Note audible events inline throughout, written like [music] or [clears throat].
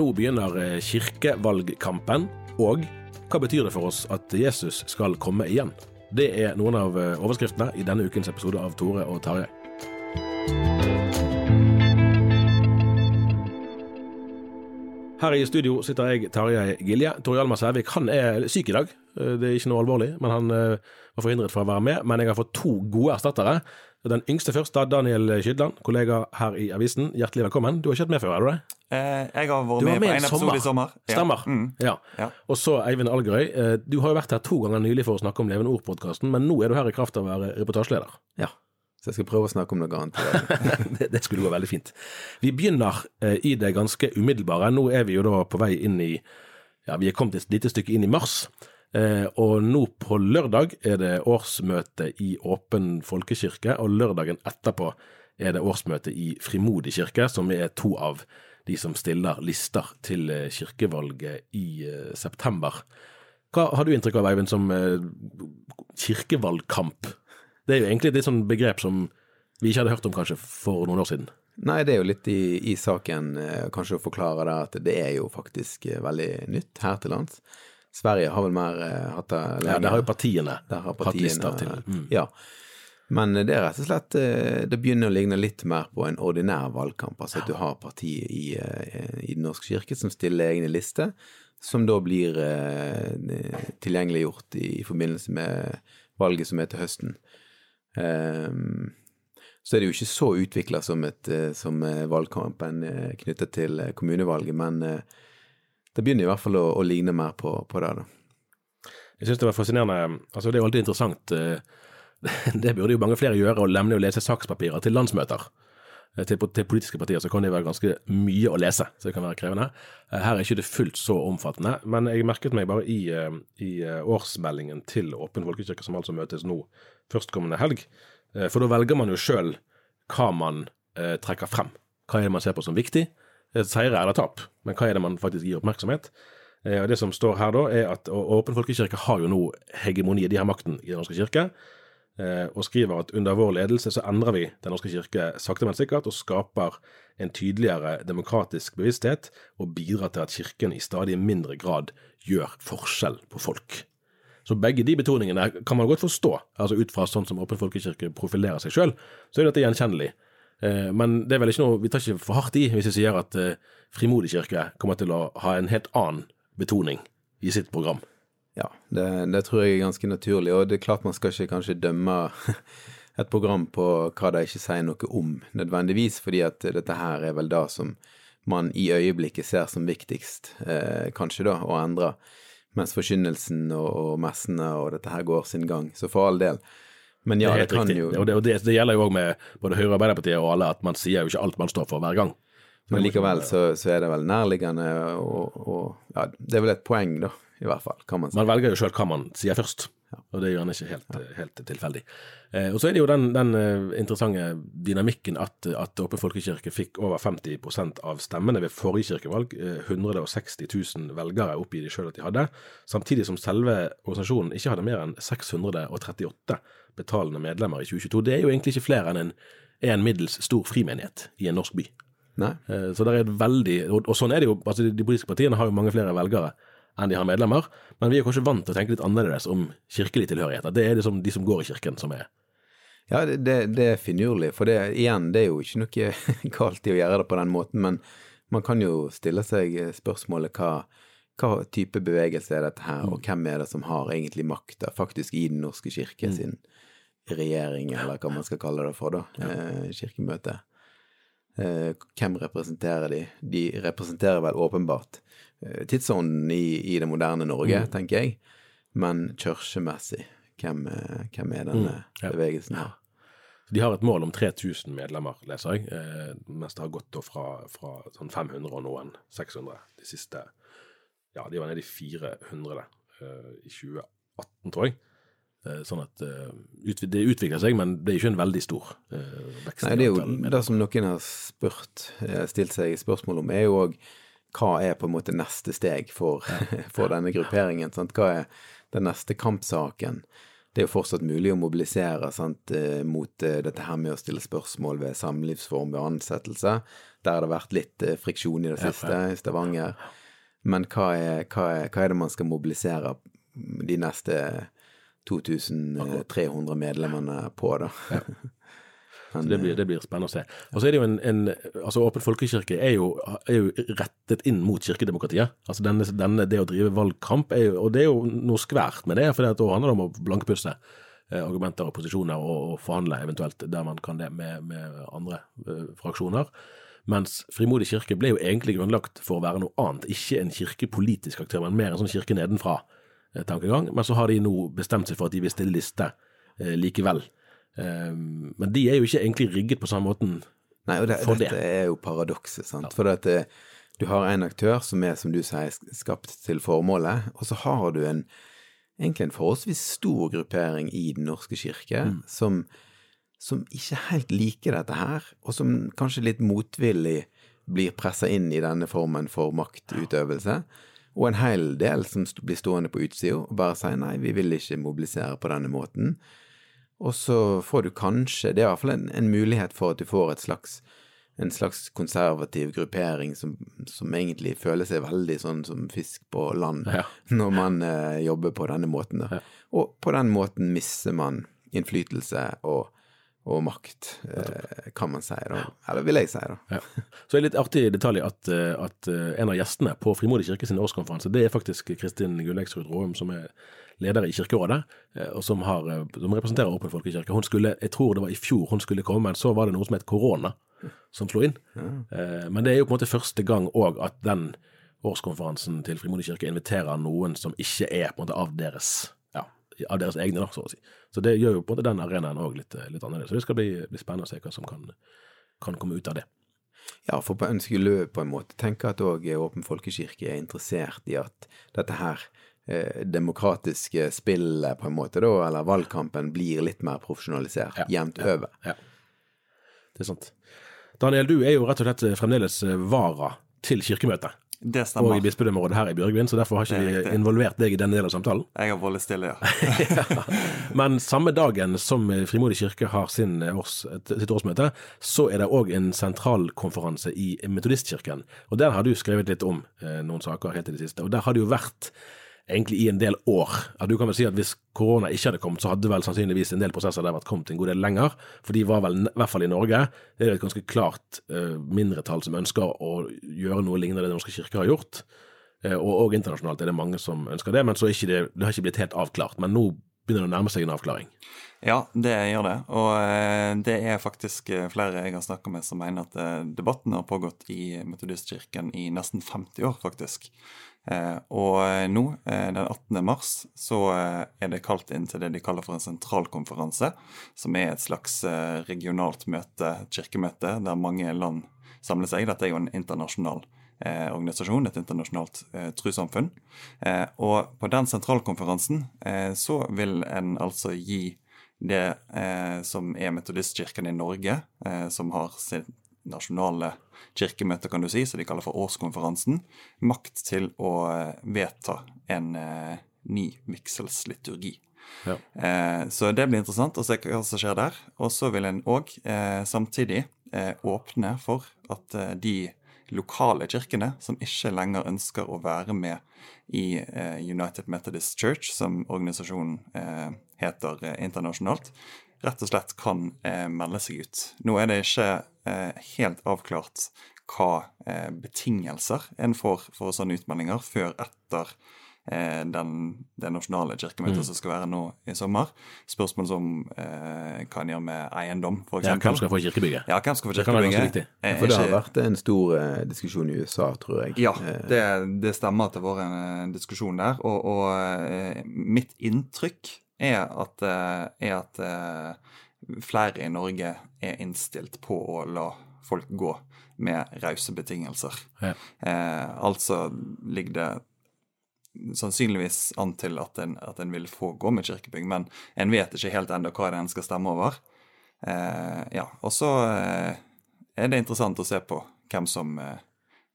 Nå begynner eh, kirkevalgkampen, og hva betyr det for oss at Jesus skal komme igjen? Det er noen av eh, overskriftene i denne ukens episode av Tore og Tarjei. Her i studio sitter jeg, Tarjei Gilje. Tor Hjalmar Sævik han er syk i dag. Eh, Det er ikke noe alvorlig, men han var forhindret fra å være med. Men jeg har fått to gode erstattere. Den yngste først, da, Daniel Skydland, kollega her i avisen. Hjertelig velkommen. Du har ikke hatt med før, er du det? Eh, jeg har vært med, med på en en episode i sommer. Ja. Stemmer. Mm. Ja. Ja. Og så Eivind Algerøy. eh, Du har jo vært her to ganger nylig for å snakke om Levende Ord-podkasten, men nå er du her i kraft av å være reportasjeleder. Ja, så jeg skal prøve å snakke om noe annet. [laughs] det, det skulle gå veldig fint. Vi begynner eh, i det ganske umiddelbare. Nå er vi jo da på vei inn i Ja, vi er kommet et lite stykke inn i mars. Eh, og nå på lørdag er det årsmøte i Åpen folkekirke, og lørdagen etterpå er det årsmøte i Frimodig kirke, som er to av de som stiller lister til eh, kirkevalget i eh, september. Hva har du inntrykk av, Eivind, som eh, kirkevalgkamp? Det er jo egentlig et sånn begrep som vi ikke hadde hørt om kanskje for noen år siden. Nei, det er jo litt i, i saken kanskje å forklare det at det er jo faktisk veldig nytt her til lands. Sverige har vel mer hatt det Ja, der har jo partiene har partiene hatt lister til. Mm. Ja. Men det er rett og slett eh, Det begynner å ligne litt mer på en ordinær valgkamp. Altså at du har partiet i, eh, i Den norske kirke som stiller egne lister, som da blir eh, tilgjengeliggjort i, i forbindelse med valget som er til høsten. Så er det jo ikke så utvikla som, som valgkampen knytta til kommunevalget, men det begynner i hvert fall å, å ligne mer på, på det, da. Jeg synes det var fascinerende. Altså, det er jo alltid interessant. eh, [laughs] Det burde jo mange flere gjøre, og nemlig å lese sakspapirer til landsmøter. Eh, Til, til politiske partier så kan det være ganske mye å lese, så det kan være krevende. Eh, Her er ikke det fullt så omfattende, men jeg merket meg bare i, eh, i årsmeldingen til Åpen folkekirke, som altså møtes nå førstkommende helg, for da velger man jo sjøl hva man eh, trekker frem. Hva er det man ser på som viktig? Seire eller tap, men hva er det man faktisk gir oppmerksomhet? Eh, og Det som står her da, er at Åpen folkekirke har jo nå hegemoni, de har makten i Den norske kirke, og skriver at under vår ledelse så endrer vi Den norske kirke sakte, men sikkert, og skaper en tydeligere demokratisk bevissthet, og bidrar til at kirken i stadig mindre grad gjør forskjell på folk. Så begge de betoningene kan man godt forstå, altså ut fra sånn som Åpen folkekirke profilerer seg sjøl, så er dette gjenkjennelig. Eh, Men det er vel ikke noe, vi tar ikke for hardt i hvis vi sier at eh, Frimodig kirke kommer til å ha en helt annen betoning i sitt program. Ja, det, det tror jeg er ganske naturlig, og det er klart man skal ikke kanskje dømme [laughs] et program på hva det ikke sier noe om, nødvendigvis, fordi at dette her er vel det som man i øyeblikket ser som viktigst, eh, kanskje da, å endre, mens forkynnelsen og, og messene og dette her går sin gang, så for all del. Men ja, det det, kan riktig. jo Og, det, og det, det gjelder jo òg med både Høyre og Arbeiderpartiet og alle, at man sier jo ikke alt man står for hver gang. Men likevel så, så er det vel nærliggende, og, og ja, det er vel et poeng, da, i hvert fall, kan man si. Man velger jo sjøl hva man sier først. Og det er gjerne ikke helt, helt tilfeldig. Eh, og så er det jo den, den eh, interessante dynamikken at, at Åpen folkekirke fikk over 50% av stemmene ved forrige kirkevalg. Eh, 160 000 velgere oppgir de sjøl at de hadde. Samtidig som selve organisasjonen ikke hadde mer enn 638 betalende medlemmer i 2022. Det er jo egentlig ikke flere enn en, en middels stor frimenighet i en norsk by. Nei. Eh, Så det er et veldig, og, og sånn er det jo, altså de politiske partiene har jo mange flere velgere enn de har medlemmer, men vi er kanskje vant til å tenke litt annerledes om kirkelig tilhørighet. At det er liksom de som går i kirken som er Ja, det, det, er finurlig, for det, igjen, det er jo ikke noe [laughs] galt i å gjøre det på den måten, men man kan jo stille seg spørsmålet hva, hva type bevegelse er dette her, og hvem er det som har egentlig makta faktisk i Den norske kirke sin regjering, eller hva man skal kalle det for, da, eh, kirkemøte. Eh, hvem representerer de? De representerer vel åpenbart tidsånden i, i det moderne Norge, tenker jeg, men kirkemessig, hvem, eh, hvem er denne ja. bevegelsen her? De har et mål om 3000 medlemmer, leser jeg, eh, mens det har gått fra, fra sånn 500 og noen 600 de siste Ja, de var nede i 400 eh, i 2018, tror jeg. Eh, sånn at eh, det utvikler seg, men det er ikke en veldig stor eh, vekst. Nei, det er jo det som noen har spurt, eh, stilt seg spørsmål om, er jo òg hva er på en måte neste steg for, [laughs] for denne grupperingen? Sant? Hva er den neste kampsaken? Det er jo fortsatt mulig å mobilisere sant, eh, mot eh, dette her med å stille spørsmål ved samlivsform ved ansettelse. Der har det vært litt eh, friksjon i det siste i Stavanger. Men hva er, hva, er, hva er det man skal mobilisere de neste 2300 medlemmene på, da? [laughs] Så det blir, det blir spennende å se. Og så er det jo en, en altså Åpen folkekirke er jo, er jo rettet inn mot kirkedemokratiet. Altså denne, denne, Det å drive valgkamp, er jo, og det er jo noe skvært med det, for da handler det om å blankpusse eh, argumenter og posisjoner og, og forhandle eventuelt der man kan det med, med andre eh, fraksjoner. Mens Frimodig kirke ble jo egentlig grunnlagt for å være noe annet, ikke en kirkepolitisk aktør, men mer en sånn kirke nedenfra-tankegang. Men så har de nå bestemt seg for at de vil stille liste eh, likevel. Um, men de er jo ikke egentlig rigget på samme måten Nei, og det, for dette det. er jo paradokset, sant. For at eh, du har en aktør som er, som du sier, skapt til formålet, og så har du en egentlig en forholdsvis stor gruppering i Den norske kirke som, som ikke helt liker dette her, og som kanskje litt motvillig blir pressa inn i denne formen for maktutøvelse. Og en hel del som blir stående på utsida og bare sier nei, vi vil ikke mobilisere på denne måten. Og så får du kanskje, det er i hvert fall en, en mulighet for at du får et slags, en slags konservativ gruppering som, som egentlig føler seg veldig sånn som fisk på land Ja. [laughs] når man eh, jobber på denne måten. Da. Og på den måten mister man innflytelse og, og makt, eh, kan man si da. Eller vil jeg si, da. Ja. Så er det litt artig detalj at, eh, at eh, en av gjestene på Frimodig kirke sin årskonferanse, det er faktisk Kristin Gulleksrud Råum, som er leder i Kirkerådet, eh, og som, har, eh, som representerer Åpen folkekirke. Hun skulle, jeg tror det var i fjor hun skulle komme, men så var det noe som het korona som slo inn. Ja. Men det er jo på en måte første gang òg at den årskonferansen til Frimodig kirke inviterer noen som ikke er på en måte av deres ja, av deres egne, så å si. Så det gjør jo på en måte den arenaen òg litt, litt annerledes. Så det skal bli, bli spennende å se hva som kan, kan komme ut av det. Ja, for på en skulle på en måte tenke at òg Åpen folkekirke er interessert i at dette her eh, demokratiske spillet, på en måte, da, eller valgkampen, blir litt mer profesjonalisert Ja, jevnt ja, over. Ja, det er sant. Daniel, du er jo rett og slett fremdeles vara til kirkemøtet Det stemmer. og i bispedømmerådet her i Bjørgvin, så derfor har ikke vi involvert deg i denne delen av samtalen. Jeg har vært stille, [laughs] ja. Men samme dagen som Frimodig kirke har sin års, sitt årsmøte, så er det òg en sentralkonferanse i Metodistkirken. Og der har du skrevet litt om eh, noen saker helt til det siste. Og der har det jo vært egentlig i en del år. Ja, du kan vel si at hvis korona ikke hadde kommet, så hadde vel sannsynligvis en del prosesser der vært kommet en god del lenger. For de var vel, i hvert fall i Norge, det er et ganske klart uh, mindretall som ønsker å gjøre noe lignende det Den norske kirke har gjort. Uh, og, og internasjonalt er det mange som ønsker det, men det, det har ikke blitt helt avklart. Men nå begynner det å nærme seg en avklaring. Ja, det gjør det. Og eh, det er faktisk eh, flere jeg har snakka med som mener at eh, debatten har pågått i Metodistkirken i nesten 50 år, faktisk. Og nå, den 18. mars, så er det kalt inn til det de kaller for en sentralkonferanse, som er et slags regionalt møte, kirkemøte, der mange land samler seg. Dette er jo en internasjonal eh, organisasjon, et internasjonalt eh, trossamfunn. Eh, og på den sentralkonferansen eh, så vil en altså gi det eh, som er Metodistkirken i Norge, eh, som har sitt nasjonale kirkemøte, kan du si, som de kaller for årskonferansen, makt til å vedta en ny vigselsliturgi. Ja. Eh, så det blir interessant å se hva som skjer der. Og så vil en òg samtidig eh, åpne for at de lokale kirkene, som ikke lenger ønsker å være med i eh, United Methodist Church, som organisasjonen eh, heter eh, internasjonalt, rett og slett kan melde seg ut. Nå er det ikke helt avklart hva betingelser en får for sånne utmeldinger før etter eh, den, det nasjonale kirkemøtet som skal være nå i sommer. Spørsmål som eh, hva en gjør med eiendom, for Ja, hvem skal få kirkebygget? Ja, hvem skal få Det kan være ganske kirkebygget? viktig. Eh, For det har vært en stor eh, diskusjon i USA, tror jeg. ja, Eh, det, det stemmer at det har vært en diskusjon der. Og, og eh, mitt inntrykk er at, eh, er at eh, flere i Norge er innstilt på å la folk gå med rause betingelser. Ja. Eh, altså ligger det sannsynligvis an til at en, at en vil få gå med kirkebygg, men en vet ikke helt ennå hva det en skal stemme over. Eh, ja, og så eh, er det interessant å se på hvem som, eh,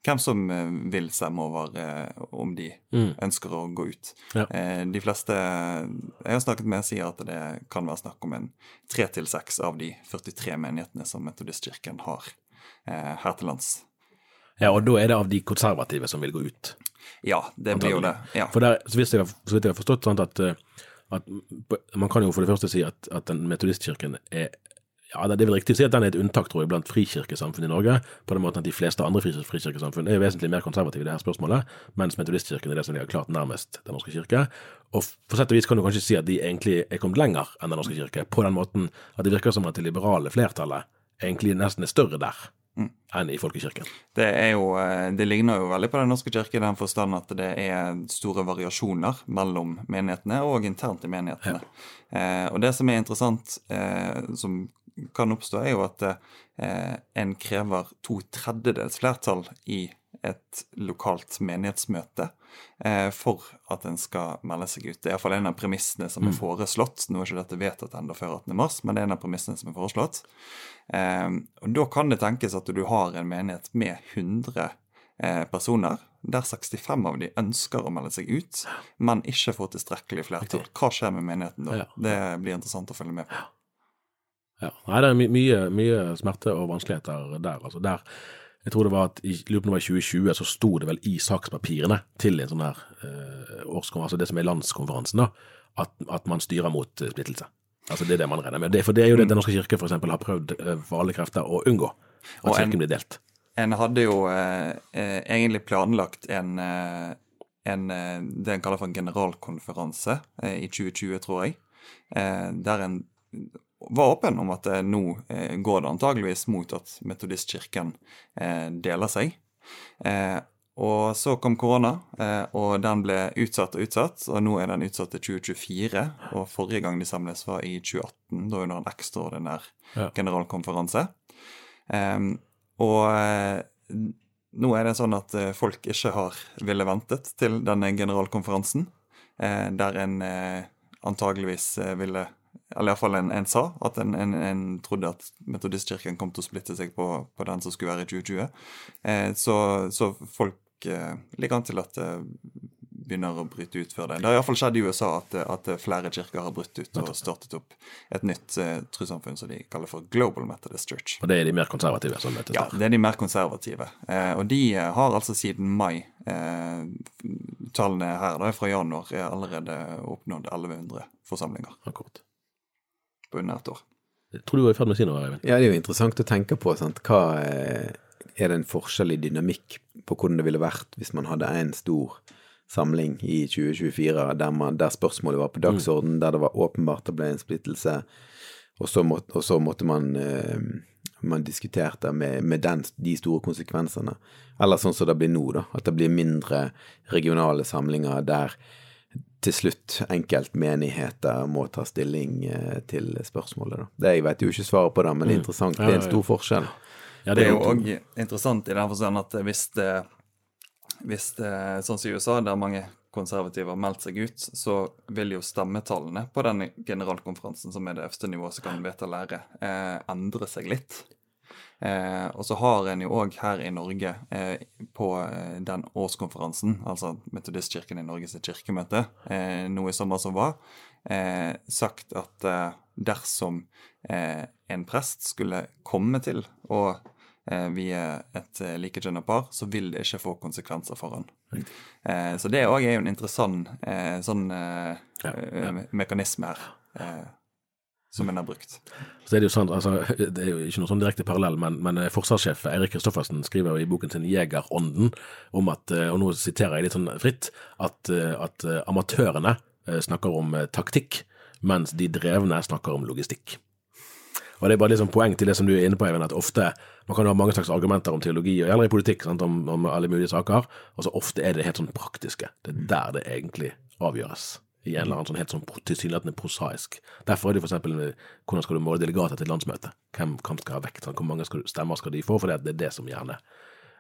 hvem som eh, vil stemme over eh, om de ønsker å gå ut. Ja. Eh, de fleste jeg har snakket med, sier at det kan være snakk om en tre til seks av de 43 menighetene som Metodistkirken har her til lands. Ja, og da er det av de konservative som vil gå ut. Ja, det blir jo det. Ja. For der, så, jeg, har- så vidt jeg har forstått, sant, at, eh, at man kan jo for det første si at, at den metodistkirken er ja, Det er vel riktig å si at den er et unntak tror jeg, blant frikirkesamfunn i Norge, på den måten at de fleste andre fri- frikirkesamfunn er vesentlig mer konservative i det her spørsmålet, mens metodistkirken er det som ligger klart nærmest Den norske kirke. Og for sett og vis kan du kanskje si at de egentlig er kommet lenger enn Den norske kirke, på den måten at det virker som at det liberale flertallet egentlig nesten er større der enn i folkekirken. Det, er jo, eh, det ligner jo veldig på Den norske kirke i den forstand at det er store variasjoner mellom menighetene og internt i menighetene. Eh, og det som er interessant, eh, som kan oppstå, er jo at eh, en krever to tredjedels flertall i et lokalt menighetsmøte eh, for at en skal melde seg ut. Det er iallfall en av premissene som er foreslått. Nå er ikke dette vedtatt ennå før 18. mars, men det er en av premissene som er foreslått. Eh, og Da kan det tenkes at du har en menighet med 100 eh, personer, der 65 av de ønsker å melde seg ut, men ikke får tilstrekkelig flertall. Hva skjer med menigheten da? Det blir interessant å følge med på. Ja. Nei, det er my mye, mye smerte og vanskeligheter der. Altså der jeg tror det var at i løpet var 2020 så sto det vel i sakspapirene til en sånn her eh, årskonferanse, altså det som er landskonferansen, da, at, at man styrer mot eh, splittelse. Altså Det er det man regner med. Det, for det er jo det Den norske kirke for eksempel har prøvd eh, for alle krefter å unngå. At Og en- kirken blir delt. En hadde jo eh, eh, egentlig planlagt en, en det en kaller for en generalkonferanse eh, i 2020, tror jeg, eh, der en var åpen om at eh, nå eh, går det antageligvis mot at metodistkirken eh, deler seg. Eh, og så kom korona, eh, og den ble utsatt og utsatt, og nå er den utsatt til 2024. Og forrige gang de samles var i 2018, da under en ekstraordinær Ja. generalkonferanse. Em, og nå er det sånn at folk ikke har ville ventet til denne generalkonferansen, der en antageligvis ville Eller iallfall en, en sa at en, en, en trodde at Metodistkirken kom til å splitte seg på, på den som skulle være i 2020. Eh, så, så folk eh, ligger an til at det begynner å bryte ut før det. Det har iallfall skjedd i USA at, at flere kirker har brutt ut og startet opp et nytt eh, trossamfunn som de kaller for Global Methodist Church. Og det er de mer konservative som møtes Ja, det er de mer konservative. Eh, og de eh, har altså siden mai eh, Tallene her da, fra januar er allerede oppnådd 1100 forsamlinger Akkurat. På under et år. Jeg tror du var i ferd med å si noe, Eivind. Ja, det er jo interessant å tenke på. Sant? Hva eh, er det en forskjell i dynamikk på hvordan det ville vært hvis man hadde en stor samling i 2024 der, man, der spørsmålet var på dagsorden, der det var åpenbart det ble en splittelse, og så, må, og så måtte man eh, man diskuterte med, med den, de store konsekvensene. Eller sånn som det blir nå, da. At det blir mindre regionale samlinger der til slutt enkeltmenigheter må ta stilling eh, til spørsmålet. Da. Det, jeg vet jo ikke svaret på det, men det er interessant. Det er en stor forskjell. Ja, Det er jo- òg interessant i den forstand at hvis det hvis det, sånn som i USA, der mange konservative har meldt seg ut, så vil jo stemmetallene på den generalkonferansen, som er det øverste nivået som kan vedta lære, eh, endre seg litt. Eh, og så har en jo òg her i Norge, eh, på eh, den årskonferansen, altså Metodistkirken i Norges kirkemøte, eh, nå i sommer som var, eh, sagt at eh, dersom en prest skulle komme til å vie et likekjønna par, så vil det ikke få konsekvenser for han. så det òg er jo en interessant sånn ja, ja. mekanisme her som en har brukt. Så er Det jo sant, altså, det er jo ikke noe sånn direkte parallell, men, men eh, forsvarssjef Eirik Kristoffersen skriver i boken sin 'Jegerånden' om at, eh, og nå siterer jeg litt sånn fritt, at, eh, at amatørene snakker om taktikk, mens de drevne snakker om logistikk. Og Det er bare liksom poeng til det som du er inne på, Eivind, at ofte man kan ha mange slags argumenter om teologi, og gjelder i politikk, sant, om, om alle mulige saker, og så ofte er det helt sånn praktiske. Det er der det egentlig avgjøres i en eller annen sånn helt sånn tilsynelatende prosaisk. Derfor er det f.eks. hvordan skal du måle delegater til et landsmøte? Hvem, hvem skal ha vekt? Sånn, hvor mange skal, stemmer skal de få? For det, er det som gjerne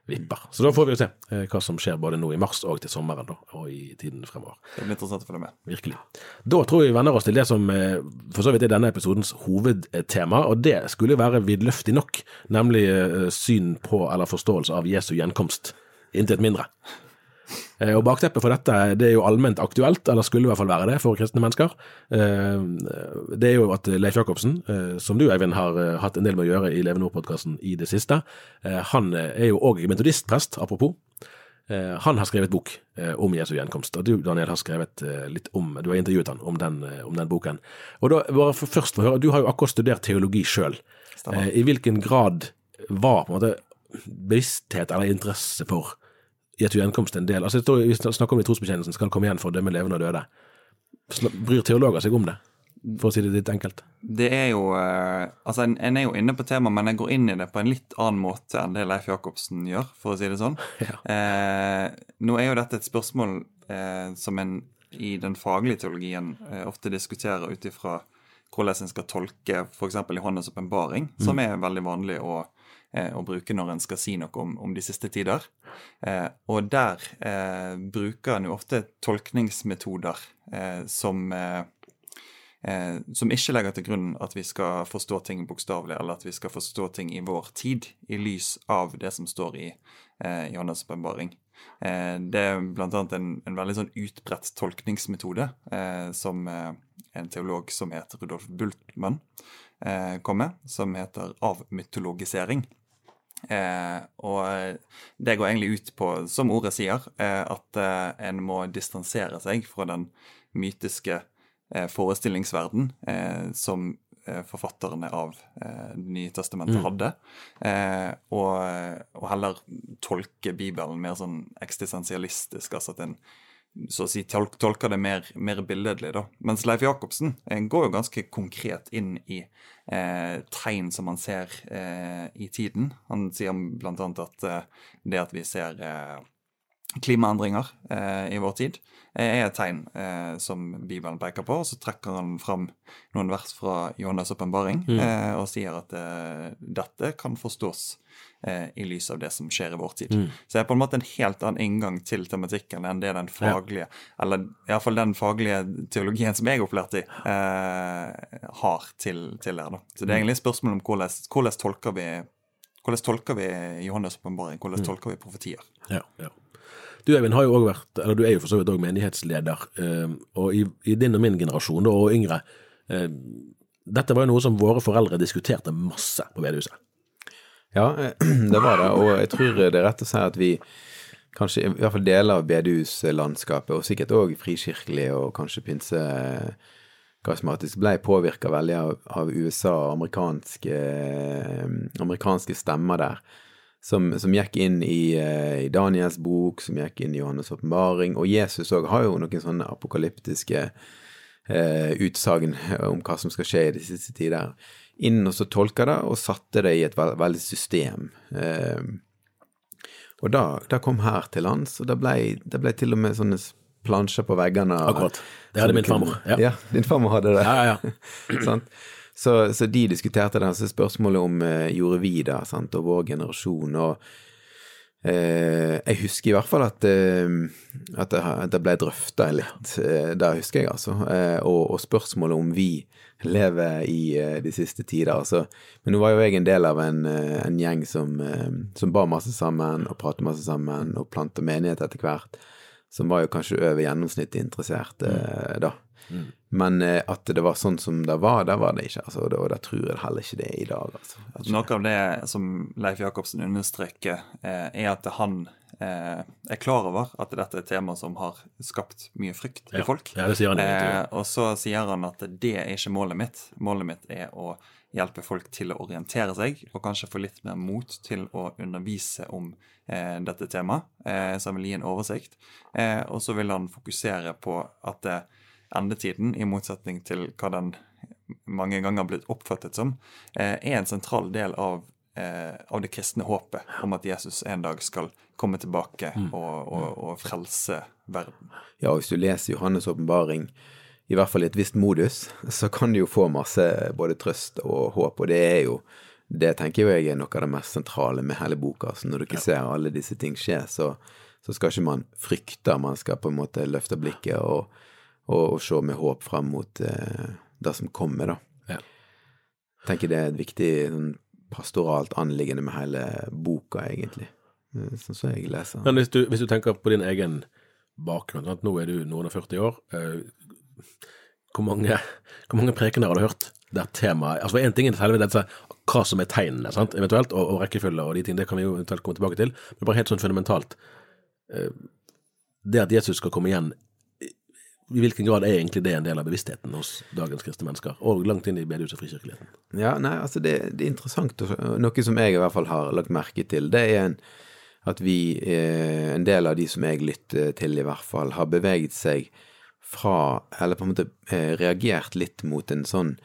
vipper. Så da får vi jo se eh, hva som skjer både nå i mars og til sommeren, da, og i tiden fremover. Det blir interessant å følge med. Virkelig. Da tror jeg vi venner oss til det som eh, for så vidt er denne episodens hovedtema, og det skulle jo være vidløftig nok, nemlig eh, syn på eller forståelse av Jesu gjenkomst. Intet mindre. Eh, og Bakteppet for dette det er jo allment aktuelt, eller skulle i hvert fall være det for kristne mennesker. Eh, det er jo at Leif Jacobsen, eh, som du Eivind har hatt en del med å gjøre i Leve Nord-podkasten i det siste, han er jo òg metodistprest, apropos. Han har skrevet bok om Jesu gjenkomst, og du Daniel har skrevet litt om Du har intervjuet han om den, om den boken. Og da, bare for først for å høre, Du har jo akkurat studert teologi sjøl. I hvilken grad var på en måte bevissthet eller interesse for Jesu gjenkomst en del Altså, Vi snakker om det i trosbekjennelsen skal komme igjen for å dømme levende og døde. Bryr teologer seg om det, for å si det litt enkelt? Det er jo eh, Altså, en, er jo inne på temaet, men jeg går inn i det på en litt annen måte enn det Leif Jacobsen gjør, for å si det sånn. [laughs] Ja. Eh, nå er jo dette et spørsmål eh, som en i den faglige teologien eh, ofte diskuterer ut ifra hvordan en skal tolke f.eks. Johannes' åpenbaring, mm. som er veldig vanlig å å bruke når en skal si noe om, om de siste tider. Eh, og der eh, bruker en jo ofte tolkningsmetoder eh, som eh, eh, som ikke legger til grunn at vi skal forstå ting bokstavelig, eller at vi skal forstå ting i vår tid, i lys av det som står i eh, Johannes' åpenbaring. Eh, det er bl.a. En, en veldig sånn utbredt tolkningsmetode eh, som en teolog som heter Rudolf Bultmann kom med, som heter avmytologisering. Eh, og det går egentlig ut på, som ordet sier, eh, at eh, en må distansere seg fra den mytiske eh, forestillingsverden eh, som eh, forfatterne av Det nye testamentet mm. hadde, og, og, heller tolke Bibelen mer sånn eksistensialistisk, altså at en så å si tolker det mer, mer billedlig, da. Mens Leif Jacobsen eh, går jo ganske konkret inn i eh, tegn som man ser eh, i tiden. Han sier annet at eh, det at vi ser eh, klimaendringer i vår tid, er et tegn som Bibelen peker på. Og så trekker han fram noen vers fra Johannes' åpenbaring mm. Og sier at dette kan forstås eh, i lys av det som skjer i vår tid. Mm. Så det er på en måte en helt annen inngang til tematikken enn det den faglige, ja. eller iallfall den faglige teologien som jeg opplærte i, i, har til, til her. Da. Så det er mm. egentlig et spørsmål om hvordan, hvordan tolker vi hvordan tolker vi Johannes' åpenbaring? Hvordan mm. tolker vi profetier? Ja, ja. Du Eivind har jo også vært, eller du er jo for så vidt òg menighetsleder, eh, og i, i, din og min generasjon, og yngre, eh, dette var jo noe som våre foreldre diskuterte masse på bedehuset. Ja, [clears throat] det var det, og jeg tror det er rett å si at vi kanskje i hvert fall deler av bedehuslandskapet, og sikkert òg frikirkelig og kanskje pinse karismatisk, ble påvirka veldig av, av USA og amerikanske, amerikanske stemmer der som, som gikk inn i, uh, i, Daniels bok, som gikk inn i Johannes' åpenbaring. Og Jesus òg har jo noen sånne apokalyptiske eh, utsagn om hva som skal skje i de siste tider. Inn og så tolka det, og satte det i et veld, veldig system. Eh, og da, da, kom her til lands, og det ble, det ble til og med sånne plansjer på veggene. Akkurat. Det hadde min farmor. Ja. ja, din farmor hadde det. Ja, ja, ja. [laughs] Så, så, de diskuterte det, så spørsmålet om eh, gjorde vi det, sant, og vår generasjon. og jeg husker i hvert fall at, eh, at, det, ble drøfta litt. Eh, det husker jeg, altså. Eh, og, og, spørsmålet om vi lever i eh, de siste tider. Altså. Men nå var jo jeg en del av en, eh, en gjeng som, som ba masse sammen og pratet masse sammen og planta menighet etter hvert. Som var jo kanskje over gjennomsnittet interessert da. Mm. Men eh, at det var sånn som det var, det var det ikke. Altså, og det tror jeg heller ikke det er i dag. Altså. Noe av det som Leif Jacobsen understreker, eh, er at han eh, er klar over at dette er et tema som har skapt mye frykt i folk. Ja, det sier han eh, og så sier han at det er ikke målet mitt. Målet mitt er å hjelpe folk til å orientere seg, og kanskje få litt mer mot til å undervise om eh, dette temaet. Eh, så han vil gi en oversikt. og så vil han fokusere på at det endetiden, i motsetning til hva den mange ganger har blitt oppfattet som, eh, er en sentral del av, eh, av det kristne håpet om at Jesus en dag skal komme tilbake mm. og, og, og, frelse verden. Ja, og hvis du leser Johannes' åpenbaring, i hvert fall i et visst modus, så kan du jo få masse både trøst og håp, og det er jo det tenker jeg er noe av det mest sentrale med hele boka. Så når du ikke ja. ser alle disse ting skje, så, så skal ikke man frykte, man skal på en måte løfte blikket og og, og se med håp fram mot eh, det som kommer, da. Ja. Tenker det er et viktig sånn, pastoralt anliggende med hele boka, egentlig. Eh, sånn som jeg leser. Men hvis du, hvis du, tenker på din egen bakgrunn, at nå er du noen og 40 år. Eh, hvor mange, hvor mange prekener har du hørt der temaet Altså Én ting er selve dette, hva som er tegnene, sant? eventuelt, og, og rekkefølge og de ting, det kan vi jo eventuelt komme tilbake til, men bare helt sånn fundamentalt. Eh, det at Jesus skal komme igjen i hvilken grad er egentlig det en del av bevisstheten hos dagens kristne mennesker, og langt inn i bedehus- og frikirkeligheten? Ja, nei, altså det, det, er interessant, noe som jeg i hvert fall har lagt merke til, det er en, at vi, eh, en del av de som jeg lytter til i hvert fall, har beveget seg fra, eller på en måte eh, reagert litt mot en sånn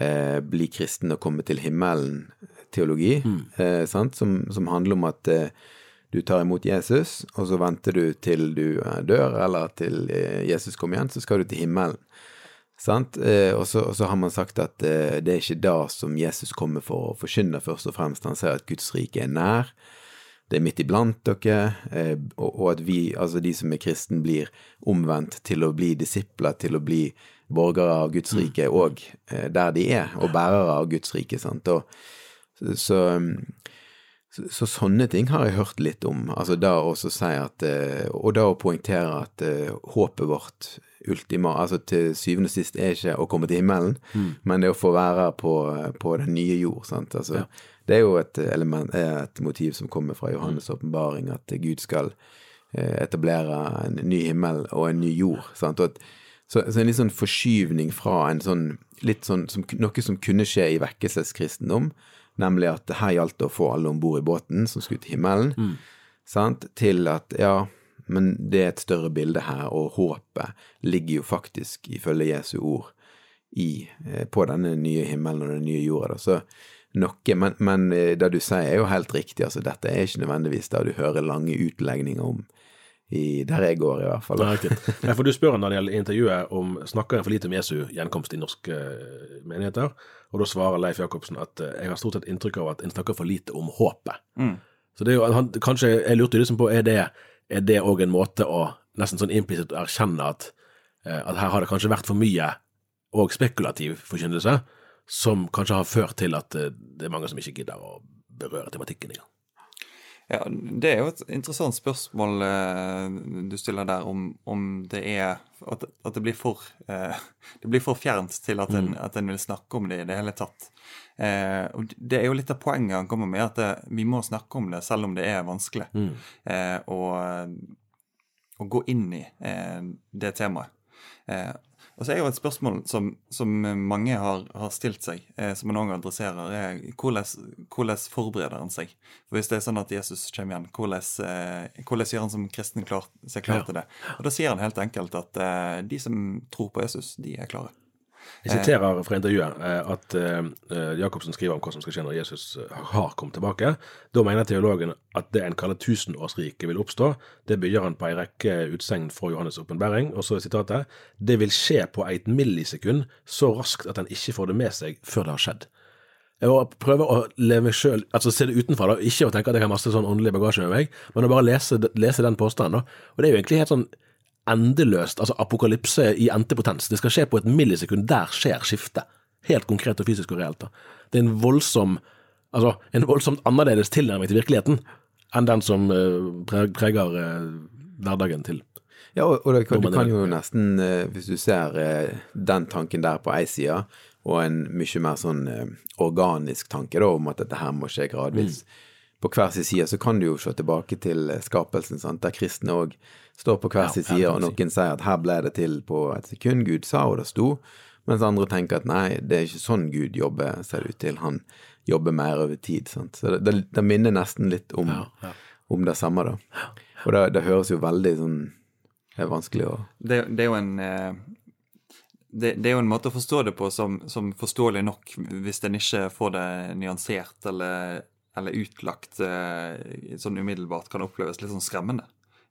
eh, bli kristen og komme til himmelen-teologi, mm. eh, som, som, handler om at eh, du tar imot Jesus, og så venter du til du eh, dør, eller til eh, Jesus kommer igjen, så skal du til himmelen. Sant? Eh, og, så, og, så, har man sagt at det er ikke da som Jesus kommer for å forkynne, først og fremst. Han sier at Guds rike er nær, det er midt iblant dere, og, at vi, altså de som er kristne, blir omvendt til å bli disipler, til å bli borgere av Guds rike òg der de er, og bærere av Guds rike. Sant? Og, så, så, så, sånne ting har jeg hørt litt om. Altså da også si at eh, Og da å poengtere at uh, håpet vårt ultima, altså til syvende og sist er ikke å komme til himmelen, mm. men det å få være på, på den nye jord. sant? Altså, ja. Det er jo et, element, et motiv som kommer fra Johannes' mm. åpenbaring, at Gud skal uh, etablere en ny himmel og en ny jord. sant? Og at, så, så, en litt sånn forskyvning fra en sånn litt sånn som, noe som kunne skje i vekkelseskristendom, Nemlig at her gjaldt det å få alle om bord i båten som skulle til himmelen, mm. sant? til at ja, men det er et større bilde her, og håpet ligger jo faktisk, ifølge Jesu ord, i, eh, på denne nye himmelen og den nye jorda. Da. Så noe, men, men, eh, det du sier er jo helt riktig, altså dette er ikke nødvendigvis det du hører lange utlegninger om i, der jeg går, i hvert fall. Ja, for Du spør når det gjelder intervjuet om snakker en for lite om Jesu gjenkomst i norske uh, menigheter, og da svarer Leif Jacobsen at uh, jeg har stort sett inntrykk av at en snakker for lite om håpet. Mm. Så det er jo, han, kanskje, Jeg lurte liksom på er det òg en måte å nesten sånn implisitt erkjenne at, uh, at her har det kanskje vært for mye og spekulativ forkynnelse, som kanskje har ført til at det er mange som ikke gidder å berøre tematikken engang. Ja, Det er jo et interessant spørsmål eh, du stiller der, om, om det er at, at, det blir for eh, [laughs] det blir for fjernt til at en, mm. at en, vil snakke om det i det hele tatt. Eh, og Det er jo litt av poenget han kommer med, at det, vi må snakke om det selv om det er vanskelig. Mm. Eh, og, og, gå inn i eh, det temaet. Og så er jo et spørsmål som, som mange har, har, stilt seg, eh, som man òg adresserer, er hvordan, hvordan forbereder han seg? For Hvis det er sånn at Jesus kommer igjen, hvordan, eh, hvordan gjør han som kristen klar, seg klar til det? Og Da sier han helt enkelt at eh, de som tror på Jesus, de er klare. Jeg siterer fra intervjuet eh, at uh, Jacobsen skriver om hva som skal skje når Jesus har kommet tilbake. Da mener teologen at det en kaller tusenårsriket vil oppstå. Det bygger han på ei rekke utsegn fra Johannes' åpenbaring. Og så er sitatet det vil skje på et millisekund, så raskt at en ikke får det med seg før det har skjedd. Jeg prøver å leve sjøl, altså se det utenfra, da. ikke å tenke at jeg har masse sånn åndelig bagasje med meg, men å bare lese, lese den påstanden. da. Og det er jo egentlig helt sånn endeløst, altså apokalypse i entepotens. Det skal skje på et millisekund. Der skjer skiftet. Helt konkret og fysisk og reelt. da. Det er en voldsom, altså en voldsomt annerledes tilnærming til virkeligheten enn den som eh, preger eh, hverdagen til. Ja, og, og kan- du kan jo nesten, eh, hvis du ser den tanken der på ei side, og en mye mer sånn organisk tanke da, om at dette her må skje gradvis. På hver sin side så kan du jo se tilbake til skapelsen, sant? der kristne òg står på hver sin side, og noen sier at her ble det til på et sekund, Gud sa, og det sto. Mens andre tenker at nei, det er ikke sånn Gud jobber, ser det ut til. Han jobber mer over tid. Sant? Så det, det, det minner nesten litt om, om det samme, da. Og det, det høres jo veldig sånn Det er vanskelig å det, det er jo en eh, det, det er jo en måte å forstå det på som, som forståelig nok, hvis en ikke får det nyansert eller, eller utlagt eh, sånn umiddelbart, kan oppleves litt sånn skremmende.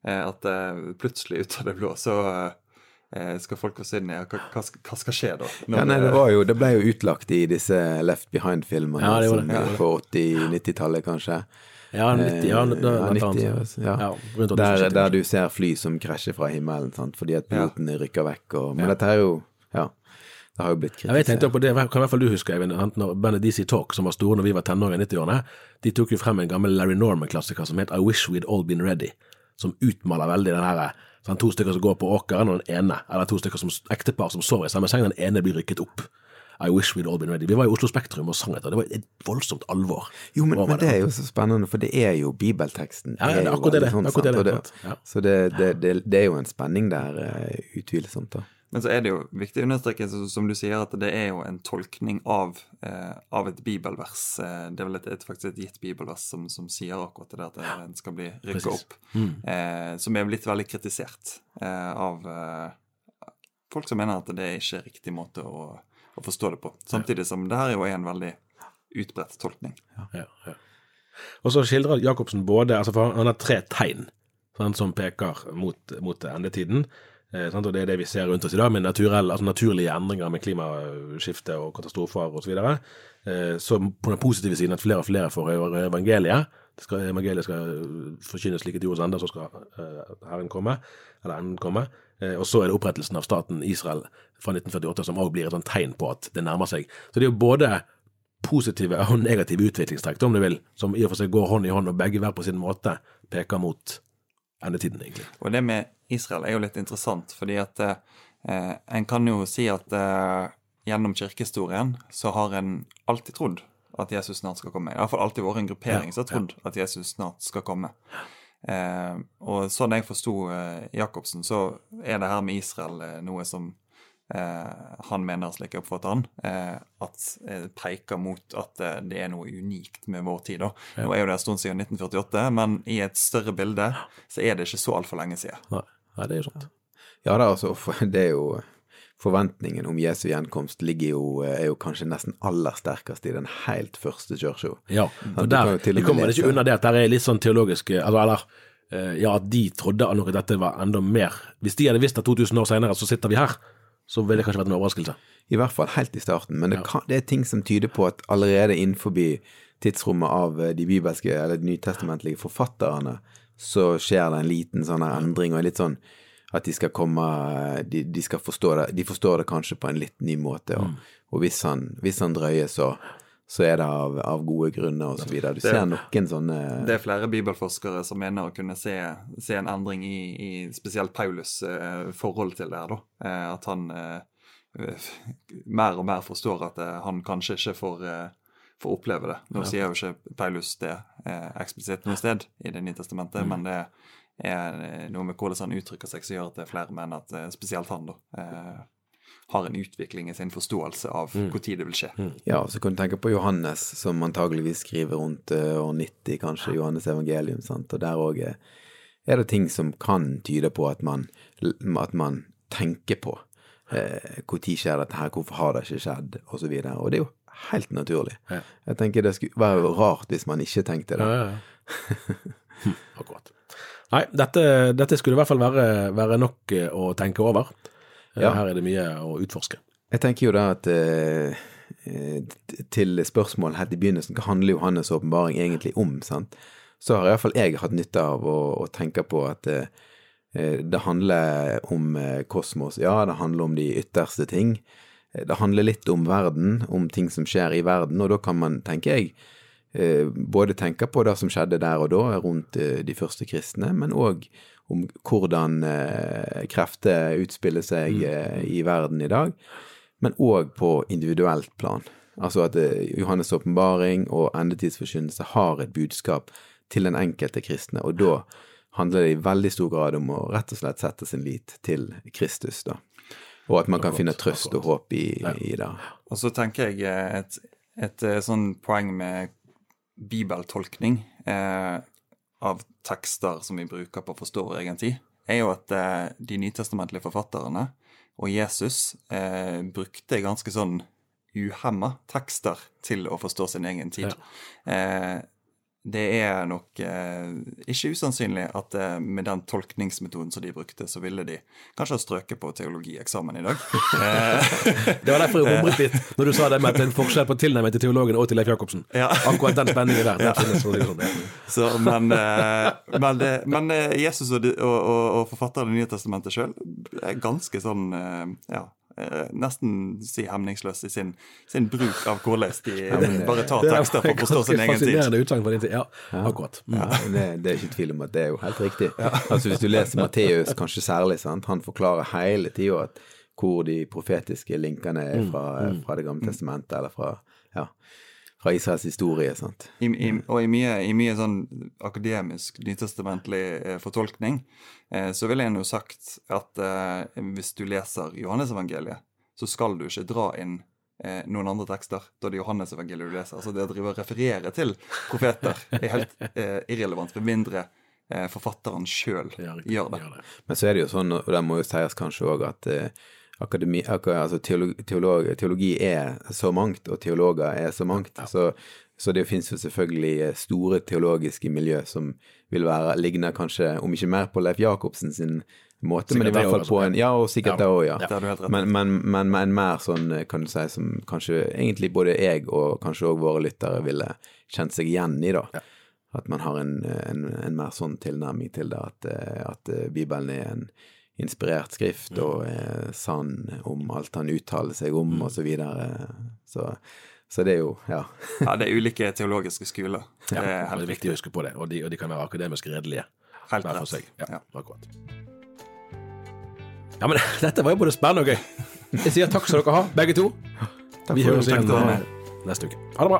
Eh, at eh, plutselig ut av det blå så eh, skal folk få se inn i hva, hva, hva skal skje da? Ja, nei, det, var jo, det ble jo utlagt i disse Left Behind-filmene Ja, er på 80-90-tallet, kanskje. Ja, 90, ja, da, ja, 90, ja. Ja, Der, der du ser fly som krasjer fra himmelen, sant? fordi at Ja. pilotene rykker vekk. Og, men dette er jo. Det har jo blitt kritisk. jeg tenkte kritisert. på det, kan i hvert fall du huske, Eivind, når bandet DC Talk, som var store når vi var tenåringer i 90-årene, de tok jo frem en gammel Larry Norman-klassiker som het I Wish We'd All Been Ready, som utmaler veldig den her sånn, to stykker som går på åkeren, og den ene, eller to stykker som ektepar som sover i samme seng, den ene blir rykket opp. I wish we'd all been ready. Vi var i Oslo Spektrum og sang etter, det var et voldsomt alvor. Jo, men, men det er jo så spennende, for det er jo bibelteksten. Ja, ja, det er akkurat det sånn, Akkurat det. Ja. Så det, det, det, det er jo en spenning der, eh, utvilsomt. da. Men så er det jo viktig å understreke, som du sier, at det er jo en tolkning av, eh, av et bibelvers. Eh, det er vel et, et, faktisk et gitt bibelvers som, som sier akkurat det der at den skal bli rykka opp. opp. Eh, som er blitt veldig kritisert eh, av eh, folk som mener at det er ikke riktig måte å, å forstå det på. Samtidig som det her jo er en veldig utbredt tolkning. Ja, ja. Og så skildrer Jacobsen både altså for Han har tre tegn sånn, som peker mot, mot endetiden. Eh, sant, og Det er det vi ser rundt oss i dag, med naturell, altså naturlige endringer med klimaskifte og katastrofer osv. Så, eh, så på den positive siden at flere og flere får høre evangeliet. Skal, evangeliet skal forkynnes like til jordens ende, så skal eh, Herren komme, eller enden komme. Eh, og så er det opprettelsen av staten Israel fra 1948 som også blir et sånt tegn på at det nærmer seg. Så det er jo både positive og negative utviklingstrekk, om du vil, som i og for seg går hånd i hånd, og begge hver på sin måte peker mot endetiden, egentlig. Og det med Israel er jo litt interessant, fordi at eh, en kan jo si at eh, gjennom kirkehistorien så har en alltid trodd at Jesus snart skal komme. I hvert fall alltid vært en gruppering som har trodd at Jesus snart skal komme. Eh, og sånn jeg forsto eh, Jacobsen, så er det her med Israel eh, noe som han mener, slik jeg oppfatter han, eh, at eh, peker mot at eh, det er noe unikt med vår tid. da. Nå er jo det en stund siden 1948, men i et større bilde så er det ikke så altfor lenge siden. Nei, nei, det er sant. Ja, det er, altså, [laughs] det er jo Forventningen om Jesu gjenkomst ligger jo, eh, er jo kanskje nesten aller sterkest i den helt første kirka. Ja, og der, de kommer det ikke unna det at det er litt sånn teologisk eh, altså, Eller eh, ja, at de trodde at dette var enda mer Hvis de hadde visst at 2000 år senere så sitter vi her, så ville det kanskje vært en overraskelse. I hvert fall helt i starten, men det, kan, det er ting som tyder på at allerede innenfor tidsrommet av eh, de bibelske eller de nytestamentlige forfatterne, så skjer det en liten sånn endring, og litt sånn at de skal komme De, de skal forstå det De forstår det kanskje på en litt ny måte, og, og hvis, han, hvis han drøyer, så, så er det av, av gode grunner, videre. Du ser noen sånne Det er flere bibelforskere som mener å kunne se, se en endring i, i spesielt Paulus' eh, forhold til det her, da. Eh, at han eh, mer og mer forstår at eh, han kanskje ikke får, eh, får oppleve det. Nå sier jo ikke Paulus det eh, eksplisitt noe sted i Det nye testamentet, men det er noe med hvordan han uttrykker seg som gjør at det er flere menn, at spesielt han da eh, har en utvikling i sin forståelse av hvor tid det vil skje. Ja, og så kan du tenke på Johannes, som antageligvis skriver rundt eh, år 90, kanskje, Johannes evangelium, sant, og der òg er, det ting som kan tyde på at man, at man tenker på eh, tid skjer dette her, hvorfor har det ikke skjedd, og så videre. Og det er jo helt naturlig. Ja. Jeg tenker det skulle være rart hvis man ikke tenkte det. Ja, ja, ja. [laughs] Akkurat. Nei, dette, dette skulle i hvert fall være, være nok eh, å tenke over. Eh, Ja. Her er det mye å utforske. Jeg tenker jo da at eh, eh, til spørsmål helt i begynnelsen, hva handler Johannes' åpenbaring egentlig om? sant? Så har iallfall jeg hatt nytte av å, å tenke på at eh, eh, det handler om kosmos. Ja, det handler om de ytterste ting. Det handler litt om verden, om ting som skjer i verden, og da kan man, tenker jeg, både tenke på det som skjedde der og da rundt de første kristne, men òg om hvordan eh, krefter utspiller seg eh, i verden i dag, men òg på individuelt plan. Altså at eh, Johannes' åpenbaring og endetidsforkynnelse har et budskap til den enkelte kristne, og da handler det i veldig stor grad om å rett og slett sette sin lit til Kristus, da. Og at man kan finne trøst og håp i, i det. Og så tenker jeg et, et, eh, sånn poeng med bibeltolkning eh, av tekster som vi bruker på å forstå vår egen tid, er jo at eh, de nytestamentlige forfatterne og Jesus eh, brukte ganske sånn uhemma tekster til å forstå sin egen tid. Eh, det er nok eh, ikke usannsynlig at eh, med den tolkningsmetoden som de brukte, så ville de kanskje ha strøket på teologieksamen i dag. [laughs] Eh, Det var derfor jeg bomret litt når du sa det med at det er en forskjell på tilnærming til teologen og til Leif Jacobsen. Ja. Akkurat den spenningen der. [laughs] den det sånn, ja. så, men, eh, men, det, men eh, Jesus og, de- og, og, og forfatteren Det Nye testamentet sjøl er ganske sånn eh, ja, eh, nesten si hemningsløs i sin, sin bruk av hvordan de [laughs] bare tar er tekster for å forstå sin egen tid. Fascinerende utsagn fra din tid. Ja, akkurat. Mm. Ja, det, det er ikke tvil om at det er jo helt riktig. [laughs] Altså Hvis du leser Matteus, kanskje særlig, sant? han forklarer hele tida hvor de profetiske linkene er fra, fra Det gamle testamentet, eller fra, ja, fra Israels historie. sant? I, i, og i mye, i mye sånn akademisk nytestamentlig eh, fortolkning, eh, så ville en jo sagt at eh, hvis du leser Johannesevangeliet, så skal du ikke dra inn eh, noen andre tekster. Da det er Johannesevangeliet du leser. Altså det å drive og referere til profeter er helt eh, irrelevant, med mindre eh, forfatteren sjøl gjør, gjør det. Men så er det jo sånn, og det må jo sies kanskje òg, at eh, akademi, ak altså teologi, teologi, teologi er så mangt, og teologer er så mangt. Så, så det finnes jo selvfølgelig eh, store teologiske miljø som vil være ligner kanskje, om ikke mer på Leif Jacobsen sin måte, Sikkert men i hvert fall på en Ja, og sikkert Ja. det òg, ja. Det du helt. Men, men, men, men mer sånn, eh, kan du si, som kanskje egentlig både jeg og kanskje òg våre lyttere ville kjent seg igjen i, da. At man har en, en, en mer sånn tilnærming til det, at, eh, at eh, Bibelen er en inspirert skrift og er sann om alt han uttaler seg om, og så videre. Så, så det er jo, ja. [laughs] Ja, det er ulike teologiske skoler. Ja, det er det er viktig å huske på det, og de, og de kan være akademisk redelige. Helt rett. seg. Ja, Ja. akkurat. Ja, men [laughs] dette var jo både spennende og gøy. Jeg sier takk skal dere ha, begge to. Vi høres igjen eh, neste uke. Ha det bra.